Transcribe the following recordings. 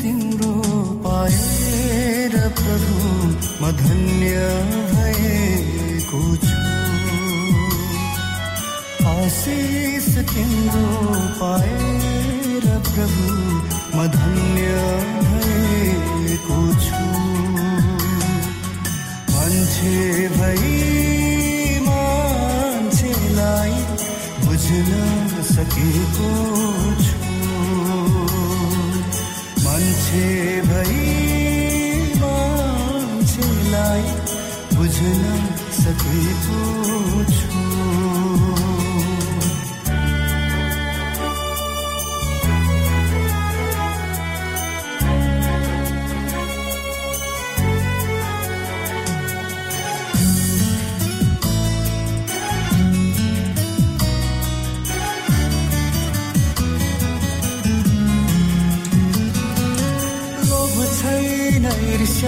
तिम्रो पाएर प्रभु म भएको छु आशिष तिम्रो पाएर प्रभु म धन्य भएको छु मान्छे भई मान्छेलाई बुझ्न सकेको छु मान्छे भई मान्छेलाई बुझ्न सकेको छु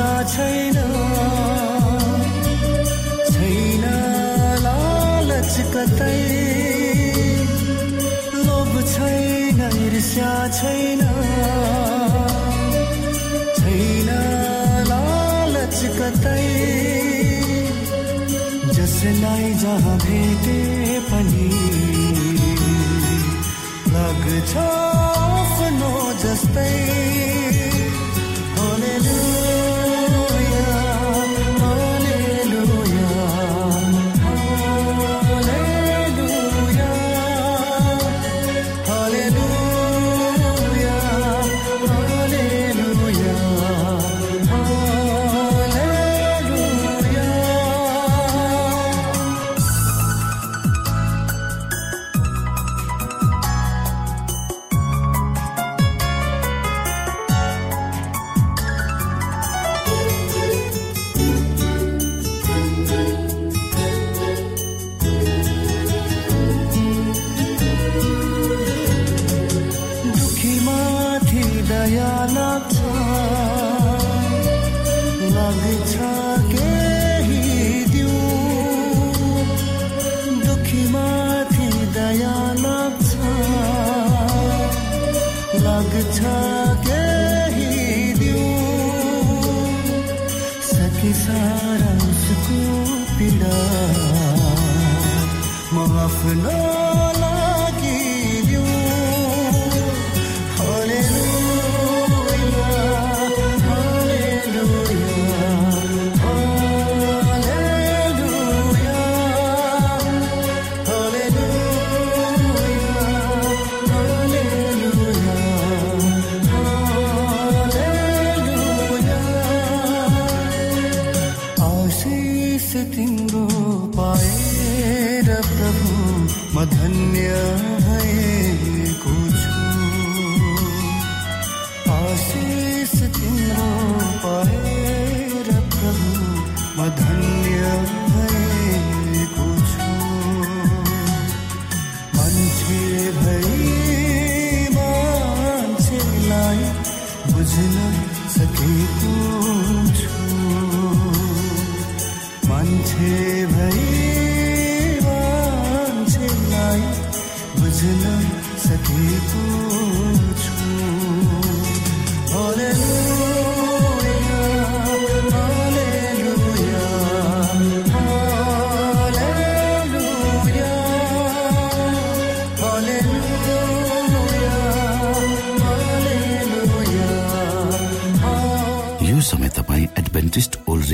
छैन। छैन लालच कतै। लोभ छैन ईर्ष्या छैन। छैन लालच कतै। जसलाई जहाँ भेटे पनि। लाग्छ आफ्नो जस्तै।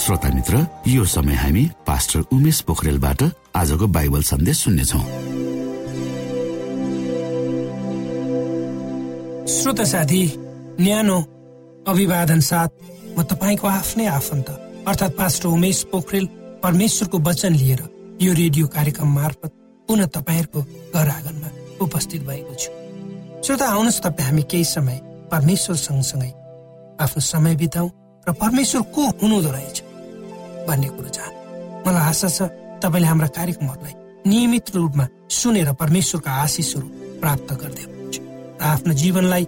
श्रोता मित्र यो समय हामी पास्टर उमेश पोखरेलबाट आजको बाइबल सन्देश सुन्नेछौ। श्रोता साथी न्यानो अभिवादन साथ म तपाईँको आफ्नै आफन्त अर्थात् पास्टर उमेश पोखरेल परमेश्वरको वचन लिएर यो रेडियो कार्यक्रम मार्फत पुनः तपाईँहरूको घर आँगनमा उपस्थित भएको छु। श्रोता आउनुहोस् तपाईँ हामी केही समय परमेश्वर सँगसँगै आफ्नो समय बिताउ र परमेश्वर को हुनुहुँदो रहेछ? भन्ने कुरो चाहनु मलाई आशा छ तपाईँले हाम्रा कार्यक्रमहरूलाई नियमित रूपमा सुनेर परमेश्वरका आशिषहरू प्राप्त गर्दै हुनुहुन्छ। र आफ्नो जीवनलाई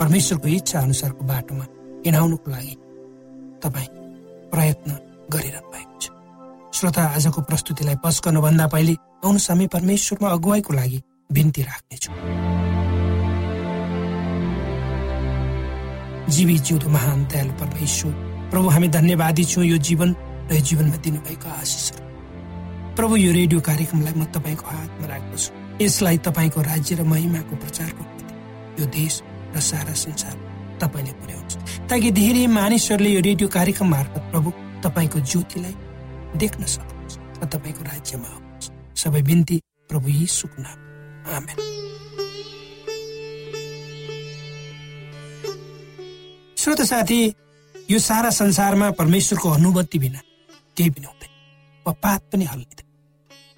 परमेश्वरको इच्छा अनुसारको बाटोमा हिँडाउनुको लागि तपाईँ प्रयत्न गरिरहनु भएको छ। श्रोता आजको प्रस्तुतिलाई पस गर्नुभन्दा पहिले आउनुहोस् हामी परमेश्वरमा अगुवाईको लागि बिन्ती राख्नेछु। जीवी जिउँदो महान दयालु परमेश्वर प्रभु हामी धन्यवादी छौँ। यो जीवन र जीवनमा दिनुभएको आशिषहरू प्रभु यो रेडियो कार्यक्रमलाई म तपाईँको हातमा राख्दछु। यसलाई तपाईँको राज्य र महिमाको प्रचारको निम्ति यो देश र सारा संसार तपाईँले पुर्याउँछ ताकि धेरै मानिसहरूले यो रेडियो कार्यक्रम मार्फत प्रभु तपाईँको ज्योतिलाई देख्न सक्नुहोस् र तपाईँको राज्यमा आउनुहोस्। सबै बिन्ती प्रभु यी सुक्न श्रोत साथी यो सारा संसारमा परमेश्वरको अनुभूति बिना केही पनि हुँदैन वा पात पनि हल्लिँदैन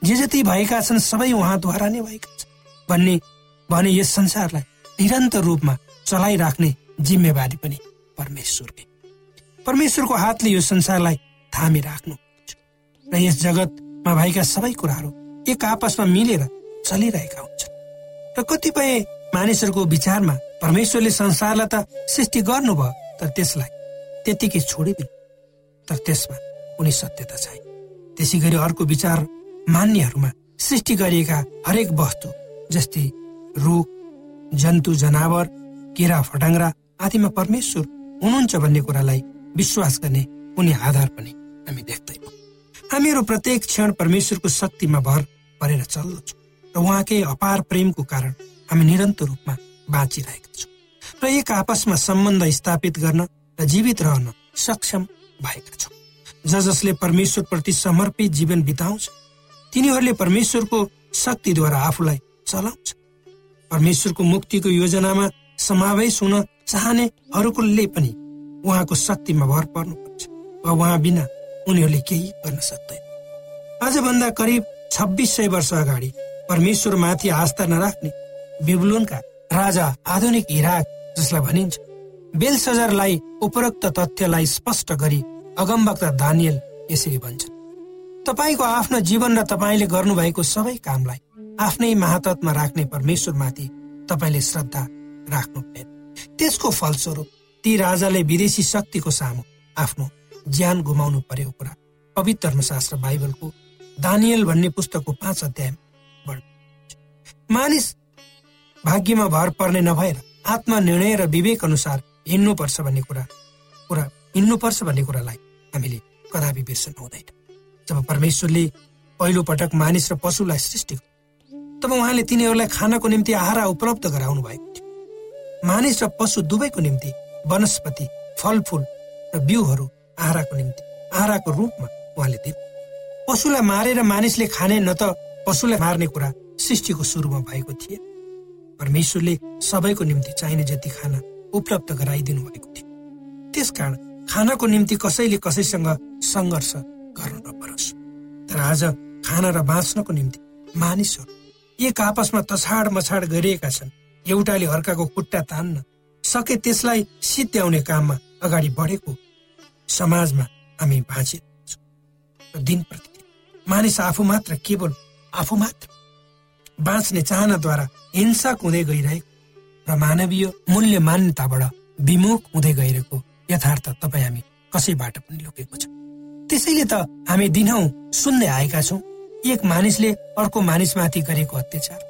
जे जति भएका छन् सबै उहाँद्वारा नै भएका छन्। भन्ने भने यस संसारलाई निरन्तर रूपमा चलाइराख्ने जिम्मेवारी पनि परमेश्वरकै। परमेश्वरको हातले यो संसारलाई थामी राख्नु र यस जगतमा भएका सबै कुराहरू एक आपसमा मिलेर चलिरहेका हुन्छन्। र कतिपय मानिसहरूको विचारमा परमेश्वरले संसारलाई त सृष्टि गर्नुभयो तर त्यसलाई त्यतिकै छोडिदिनु तर त्यसमा कुनै सत्यता छैन त्यसै गरी अर्को विचार मान्नेहरूमा सृष्टि गरिएका हरेक वस्तु जस्तै रुख जन्तु जनावर किरा फटाङ्ग्रा आदिमा परमेश्वर हुनुहुन्छ भन्ने कुरालाई विश्वास गर्ने कुनै आधार पनि हामी देख्दैनौँ। हामीहरू प्रत्येक क्षण परमेश्वरको शक्तिमा भर परेर चल्दछौँ र उहाँकै अपार प्रेमको कारण हामी निरन्तर रूपमा बाँचिरहेका छौँ र एक आपसमा सम्बन्ध स्थापित गर्न र जीवित रहन सक्षम भएका छौँ। ज जसले परमेश्वर प्रति समर्पित जीवन बिताउँछ तिनीहरूले परमेश्वरको शक्तिद्वारा आफूलाई चलाउँछ। परमेश्वरको मुक्तिको योजनामा समावेश हुन चाहनेहरूले पनि उहाँको शक्तिमा भर पर्नुपर्छ वा उहाँ बिना उनीहरूले केही गर्न सक्दैन। आजभन्दा करिब छब्बिस सय वर्ष अगाडि परमेश्वरमाथि आस्था नराख्ने बिबुलोनका राजा आधुनिक इराक जसलाई भनिन्छ बेल सजरलाई उपरोक्त तथ्यलाई स्पष्ट गरी अगमवक्ता दानियल यसरी भन्छन् तपाईँको आफ्नो जीवन र तपाईँले गर्नुभएको सबै कामलाई आफ्नै महातत्वमा राख्ने परमेश्वरमाथि तपाईँले श्रद्धा राख्नु पर्यो त्यसको फलस्वरूप ती राजाले विदेशी शक्तिको सामु आफ्नो ज्यान गुमाउनु परेको कुरा पवित्र शास्त्र बाइबलको दानियल भन्ने पुस्तकको पाँच अध्याय मानिस भाग्यमा भर पर्ने नभएर आत्मा निर्णय र विवेक अनुसार हिँड्नुपर्छ भन्ने कुरा कुरा हिँड्नुपर्छ भन्ने कुरालाई हामीले कदापि बिर्सनु हुँदैन। जब परमेश्वरले पहिलो पटक मानिस र पशुलाई सृष्टि तब उहाँले तिनीहरूलाई खानको निम्ति आहारा उपलब्ध गराउनु भएको थियो मानिस र पशु दुवैको निम्ति वनस्पति फलफुल र बिउहरू आहाराको निम्ति आहाराको रूपमा उहाँले दिनु। पशुलाई मारेर मानिसले खाने न त पशुलाई मार्ने कुरा सृष्टिको सुरुमा भएको थिए परमेश्वरले सबैको निम्ति चाहिने जति खाना उपलब्ध गराइदिनु भएको थियो। त्यसकारण खानको निम्ति कसैले कसैसँग सङ्घर्ष गर्नु नपरोस्। तर आज खाना र बाँच्नको निम्ति मानिसहरू एक आपसमा तछाड मछाड गरिएका छन्। एउटाले अर्काको खुट्टा तान्न सके त्यसलाई सिद्ध्याउने काममा अगाडि बढेको समाजमा हामी बाँचिरहेछौँ र दिन प्रतिदिन मानिस आफू मात्र केवल आफू मात्र बाँच्ने चाहनाद्वारा हिंसक हुँदै गइरहेको र मानवीय मूल्य मान्यताबाट विमुख हुँदै गइरहेको यथार्थ तपाईँ हामी कसैबाट पनि लुकेको छ। त्यसैले त हामी दिनहौ सुन्दै आएका छौँ। एक मानिसले अर्को मानिसमाथि गरेको अत्याचार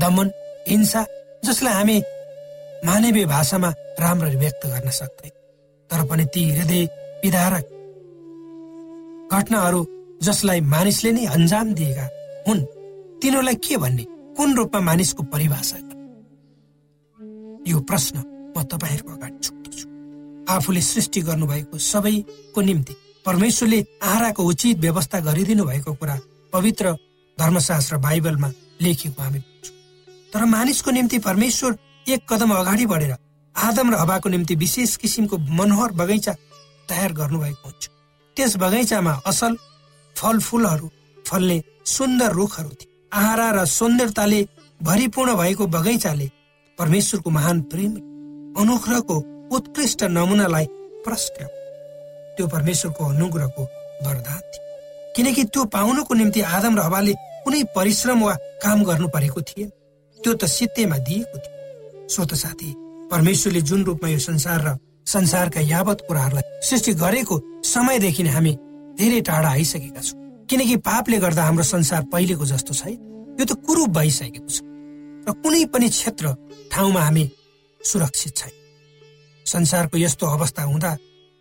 दमन हिंसा जसलाई हामी मानवीय भाषामा राम्ररी व्यक्त गर्न सक्दैन। तर पनि ती हृदय विधारक घटनाहरू जसलाई मानिसले नै अन्जाम दिएका हुन् तिनीहरूलाई के भन्ने कुन रूपमा मानिसको परिभाषा यो प्रश्न म तपाईँहरूको अगाडि छोड्दछु। आफूले सृष्टि गर्नुभएको सबैको निम्ति परमेश्वरले आहाराको उचित व्यवस्था गरिदिनु भएको कुरा पवित्र धर्मशास्त्र बाइबलमा लेखिएको हामी बुझ्छौँ। तर मानिसको निम्ति परमेश्वर एक कदम अगाडि बढेर आदम र हवाको निम्ति विशेष किसिमको मनोहर बगैँचा तयार गर्नुभएको हुन्छ। त्यस बगैँचामा असल फलफुलहरू फल्ने सुन्दर रुखहरू थिए। आहारा र सौन्दर्यताले भरिपूर्ण भएको बगैँचाले परमेश्वरको महान प्रेम अनुग्रहको उत्कृष्ट नमुनालाई प्रश्न त्यो परमेश्वरको अनुग्रहको वरदान। थियो किनकि त्यो पाउनको निम्ति आदम र हवाले कुनै परिश्रम वा काम गर्नु परेको थिएन। त्यो त सित्तेमा दिएको थियो। स्वत साथी परमेश्वरले जुन रूपमा यो संसार र संसारका यावत कुराहरूलाई सृष्टि गरेको समयदेखि नै हामी धेरै टाढा आइसकेका छौँ। किनकि पापले गर्दा हाम्रो संसार पहिलेको जस्तो छैन। यो त कुरूप भइसकेको छ। र कुनै पनि क्षेत्र ठाउँमा हामी सुरक्षित छैन। संसारको यस्तो अवस्था हुँदा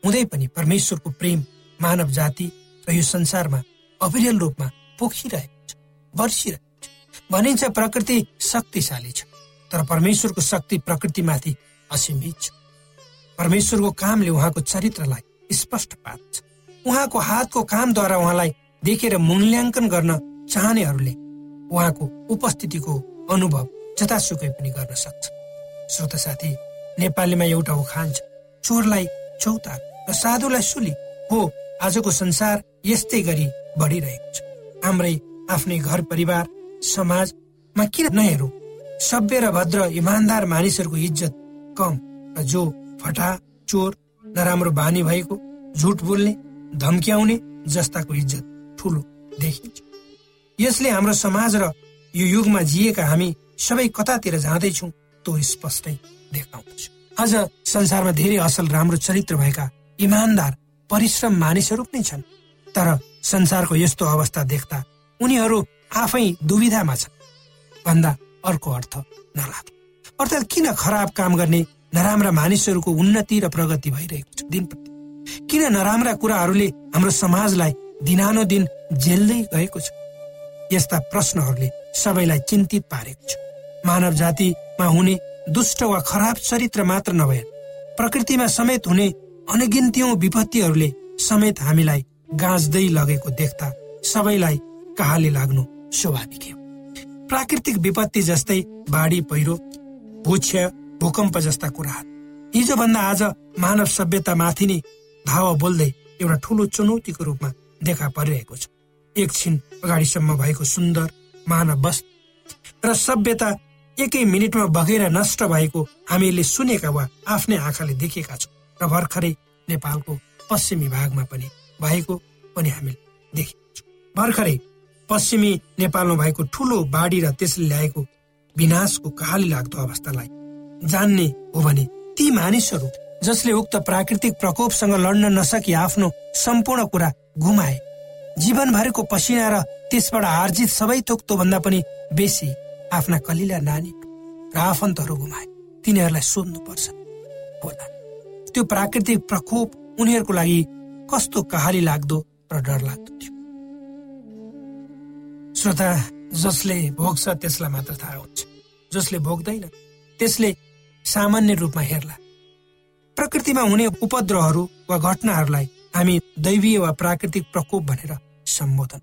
हुँदै पनि परमेश्वरको प्रेम मानव जाति र यो संसारमा अविरल रूपमा पोखिरहेको छ वर्षिरहेको छ। भनिन्छ प्रकृति शक्तिशाली छ तर परमेश्वरको शक्ति प्रकृतिमाथि असीमित छ। परमेश्वरको कामले उहाँको चरित्रलाई स्पष्ट पार्छ उहाँको हातको कामद्वारा उहाँलाई देखेर मूल्याङ्कन गर्न चाहनेहरूले उहाँको उपस्थितिको अनुभव जतासुकै पनि गर्न सक्छ। श्रोत साथी नेपालीमा एउटा उखान छ चोरलाई चौतार र साधुलाई सुली। हो आजको संसार यस्तै गरी बढिरहेको छ। हाम्रै आफ्नै घर परिवार समाजमा किन नहेरौँ? सभ्य र भद्र इमान्दार मानिसहरूको इज्जत कम र जो फटा चोर नराम्रो बानी भएको झुट बोल्ने धम्क्याउने जस्ताको इज्जत ठुलो देखिन्छ। यसले हाम्रो समाज र यो युगमा जिएका हामी सबै कतातिर जाँदैछौँ त्यो स्पष्टै देखाउँदछ आज संसारमा धेरै असल राम्रो चरित्र भएका इमान्दार परिश्रम मानिसहरू पनि छन्। तर संसारको यस्तो अवस्था देख्दा उनीहरू आफै दुविधामा छन्। भन्दा अर्को अर्थ नलाग्यो अर्थात् किन खराब काम गर्ने नराम्रा मानिसहरूको उन्नति र प्रगति भइरहेको छ दिन किन नराम्रा कुराहरूले हाम्रो समाजलाई दिनानुदिन जेल्दै गएको छ? यस्ता प्रश्नहरूले सबैलाई चिन्तित पारेको छ। मानव जातिमा हुने दुष्ट वा खराब चरित्र मात्र नभएर प्रकृतिमा समेत हुने अनगिन्त्यौं विपत्तिहरूले समेत हामीलाई गाँच्दै लगेको देख्दा सबैलाई कहाले लाग्नु स्वाभाविक हो प्राकृतिक विपत्ति जस्तै बाढी पहिरो भूक्ष्य भूकम्प जस्ता कुराहरू। हिजोभन्दा आज मानव सभ्यता माथि नै धावा बोल्दै एउटा ठुलो चुनौतीको रूपमा देखा परिरहेको छ। एकछिन अगाडिसम्म भएको सुन्दर मानव वस्त र सभ्यता एकै मिनटमा बगेर नष्ट भएको हामीले सुनेका वा आफ्नै आँखाले देखेका छौँ र भर्खरै नेपालको पश्चिमी भागमा पनि भएको पनि हामीले देखेका छौँ। भर्खरै पश्चिमी नेपालमा भएको ठुलो बाढी र त्यसले ल्याएको विनाशको कहाली लाग्दो अवस्थालाई जान्ने हो भने ती मानिसहरू जसले उक्त प्राकृतिक प्रकोपसँग लड्न नसकी आफ्नो सम्पूर्ण कुरा गुमाए जीवनभरिको पसिना र त्यसबाट आर्जित सबै थोक भन्दा पनि बेसी आफ्ना कलिला नानी र आफन्तहरू गुमाए। तिनीहरूलाई सोध्नुपर्छ। होला त्यो प्राकृतिक प्रकोप उनीहरूको लागि कस्तो कहाली लाग्दो र डर लाग्दो थियो। श्रोता जसले भोग्छ त्यसलाई मात्र थाहा हुन्छ। जसले भोग्दैन त्यसले सामान्य रूपमा हेर्ला। प्रकृतिमा हुने उपद्रवहरू वा घटनाहरूलाई हामी दैवीय वा प्राकृतिक प्रकोप भनेर सम्बोधन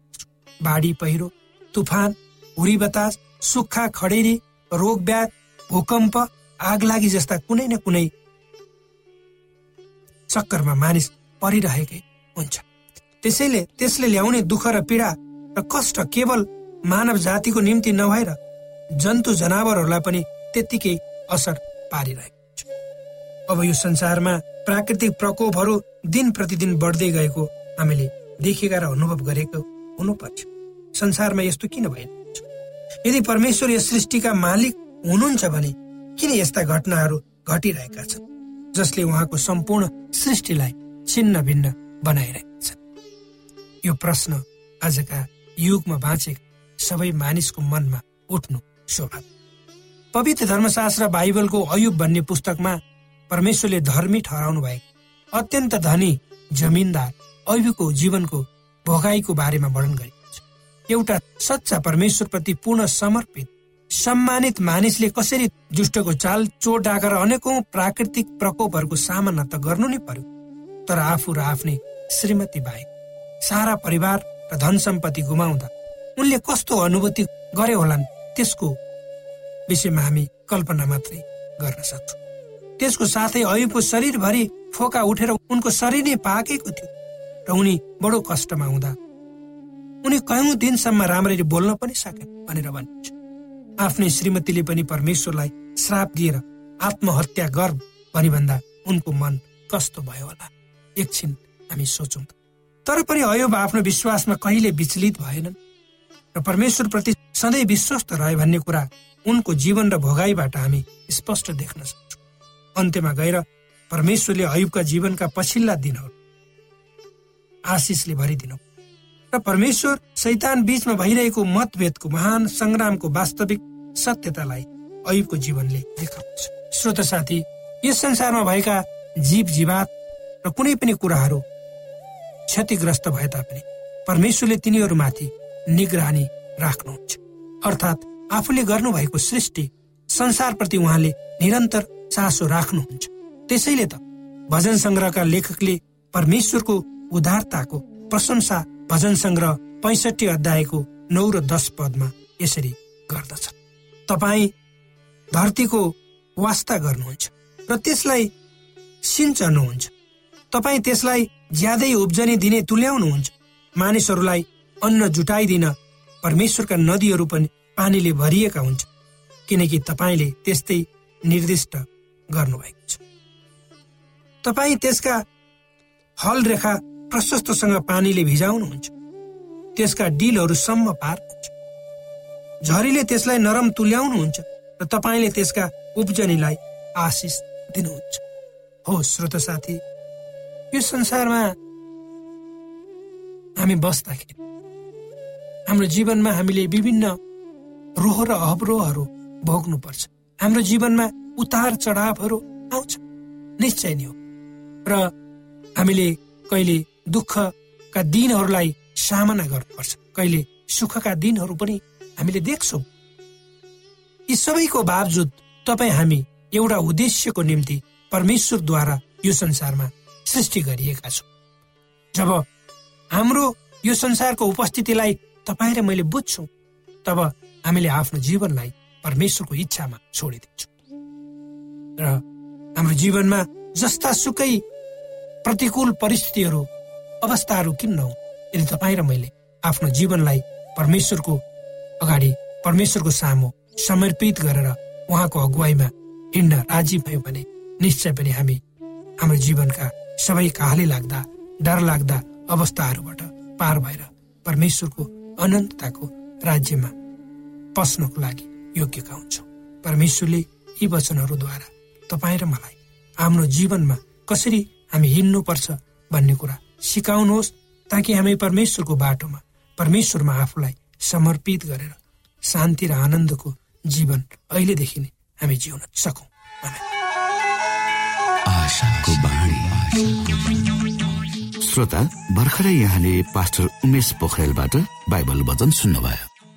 बाढी पहिरो तुफान हुरी बतास सुक्खा खडेरी रोग ब्याग भूकम्प आग लागि जस्ता कुनै न कुनै चक्करमा मानिस परिरहेकै हुन्छ। त्यसैले त्यसले ल्याउने दुःख र पीडा र कष्ट केवल मानव जातिको निम्ति नभएर जन्तु जनावरहरूलाई पनि त्यत्तिकै असर पारिरहेको छ। अब यो संसारमा प्राकृतिक प्रकोपहरू दिन प्रतिदिन बढ्दै गएको हामीले देखेका र अनुभव गरेको हुनुपर्छ। संसारमा यस्तो किन छ यदि परमेश्वर यस सृष्टिका मालिक हुनुहुन्छ भने किन यस्ता घटनाहरू घटिरहेका छन् जसले उहाँको सम्पूर्ण सृष्टिलाई छिन्न भिन्न बनाइरहेका छन्? यो प्रश्न आजका युगमा बाँचेका सबै मानिसको मनमा उठ्नु स्वाभाविक। पवित्र धर्मशास्त्र बाइबलको अयुब भन्ने पुस्तकमा परमेश्वरले धर्मी ठहराउनु भएको अत्यन्त धनी जमिनदार अयुबको जीवनको भोगाईको बारेमा वर्णन छ एउटा सच्चा परमेश्वरप्रति पूर्ण समर्पित सम्मानित मानिसले कसरी दुष्टको चाल चोट डाका र अनेकौं प्राकृतिक प्रकोपहरूको सामना त गर्नु नै पर्यो। तर आफू र आफ्नै श्रीमती बाहेक सारा परिवार र धन सम्पत्ति गुमाउँदा उनले कस्तो अनुभूति गरे होलान् त्यसको विषयमा हामी कल्पना मात्रै गर्न सक्छौँ। त्यसको साथै अयुबको शरीरभरि फोका उठेर उनको शरीर नै पाकेको थियो र उनी बडो कष्टमा हुँदा उनी कयौं दिनसम्म राम्ररी बोल्न पनि सके भनेर भनिन्छ। आफ्नै श्रीमतीले पनि परमेश्वरलाई श्राप दिएर आत्महत्या गर भनी भन्दा उनको मन कस्तो भयो होला एकछिन हामी सोचौँ तर पनि अयोब आफ्नो विश्वासमा कहिले विचलित भएनन् र परमेश्वरप्रति सधैँ विश्वस्त रहे भन्ने कुरा उनको जीवन र भोगाईबाट हामी स्पष्ट देख्न सक्छौँ। अन्त्यमा गएर परमेश्वरले अयुबका जीवनका पछिल्ला दिनहरू आशिषले भरिदिनु। र परमेश्वर शैतान बीचमा भइरहेको मतभेदको महान संग्रामको वास्तविक सत्यतालाई अयुबको जीवनले देखाउँछ। श्रोत साथी यस संसारमा भएका जीव जीवात र कुनै पनि कुराहरू क्षतिग्रस्त भए तापनि परमेश्वरले तिनीहरूमाथि निगरानी राख्नुहुन्छ। अर्थात् आफूले गर्नुभएको सृष्टि संसारप्रति उहाँले निरन्तर चासो राख्नुहुन्छ। त्यसैले त भजन संग्रहका लेखकले परमेश्वरको उदारताको प्रशंसा भजन संग्रह पैसठी अध्यायको नौ र दस पदमा यसरी गर्दछ तपाईँ धरतीको वास्ता गर्नुहुन्छ र त्यसलाई सिन्चनुहुन्छ तपाईँ त्यसलाई ज्यादै उब्जनी दिने तुल्याउनुहुन्छ। मानिसहरूलाई अन्न जुटाइदिन परमेश्वरका नदीहरू पनि पानीले भरिएका हुन्छ किनकि तपाईँले त्यस्तै निर्दिष्ट गर्नुभएको छ। तपाईँ त्यसका हल रेखा प्रशस्तसँग पानीले भिजाउनुहुन्छ। त्यसका डिलहरूसम्म पार्नुहुन्छ। झरीले त्यसलाई नरम तुल्याउनुहुन्छ र तपाईँले त्यसका उब्जनीलाई आशिष दिनुहुन्छ। हो श्रोत साथी यो संसारमा हामी बस्दाखेरि हाम्रो जीवनमा हामीले विभिन्न रोह र अवरोहहरू भोग्नुपर्छ। हाम्रो जीवनमा उतार चढावहरू आउँछ। निश्चय नै हो। र हामीले कहिले दुःखका दिनहरूलाई सामना गर्नुपर्छ। कहिले सुखका दिनहरू पनि हामीले देख्छौँ। यी सबैको बावजुद तपाईँ हामी एउटा उद्देश्यको निम्ति परमेश्वरद्वारा यो संसारमा सृष्टि गरिएका छौँ। जब हाम्रो यो संसारको उपस्थितिलाई तपाईँ र मैले बुझ्छौँ तब हामीले आफ्नो जीवनलाई परमेश्वरको इच्छामा छोडिदिन्छौँ। र हाम्रो जीवनमा जस्ता सुकै प्रतिकूल परिस्थितिहरू अवस्थाहरू किन नहुन्? यदि तपाईँ र मैले आफ्नो जीवनलाई परमेश्वरको अगाडि परमेश्वरको सामु समर्पित गरेर उहाँको अगुवाईमा हिँड्न राजी भयो भने निश्चय पनि हामी हाम्रो जीवनका सबै काहले लाग्दा डर लाग्दा अवस्थाहरूबाट पार भएर परमेश्वरको अनन्तताको राज्यमा पस्नको लागि योग्यका हुन्छौँ। परमेश्वरले यी वचनहरूद्वारा तपाईँ र मलाई आफ्नो जीवनमा कसरी हामी हिँड्नुपर्छ भन्ने कुरा सिकाउनुहोस् ताकि हामी परमेश्वरको बाटोमा परमेश्वरमा आफूलाई समर्पित गरेर शान्ति र आनन्दको जीवन अहिलेदेखि नै हामी जिउन सकौँ। श्रोता भर्खरै यहाँले पास्टर उमेश पोखरेलबाट बाइबल वचन सुन्नुभयो।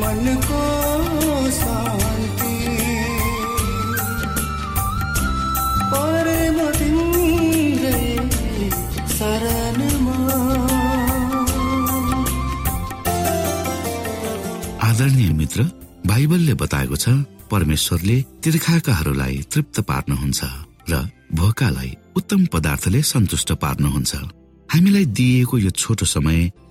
मनको शान्ति। परे म शरणमा आदरणीय मित्र बाइबलले बताएको छ परमेश्वरले तिर्खाकाहरूलाई तृप्त पार्नुहुन्छ र भोकालाई उत्तम पदार्थले सन्तुष्ट पार्नुहुन्छ। हामीलाई दिइएको यो छोटो समय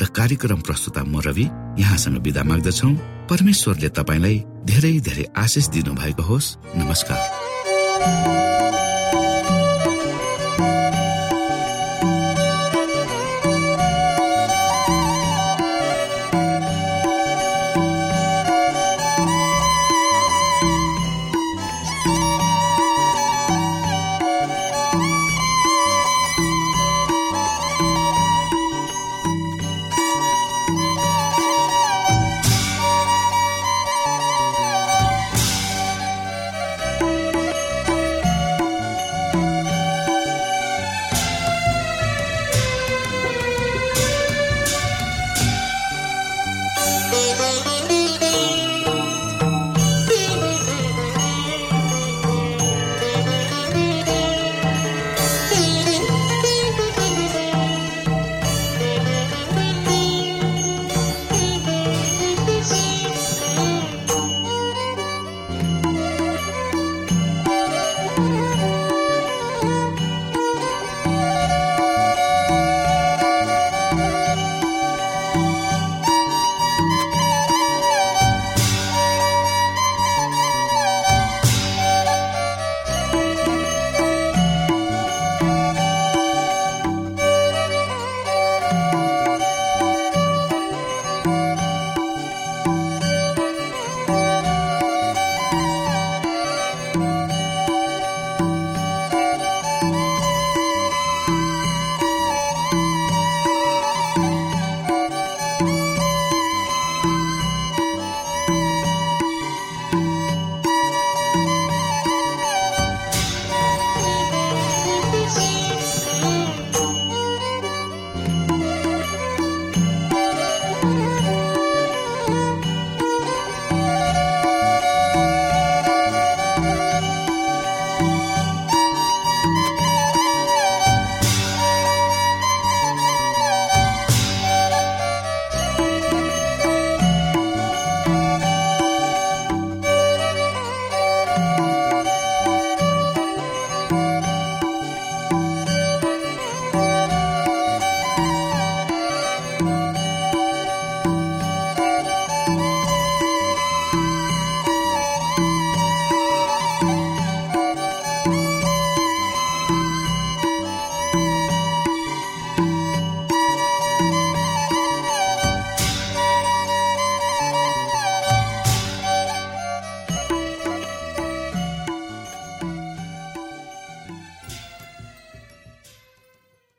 र कार्यक्रम प्रस्तुता म रवि यहाँसँग विदा माग्दछौ। परमेश्वरले तपाईँलाई धेरै धेरै आशिष दिनु भएको होस्। नमस्कार।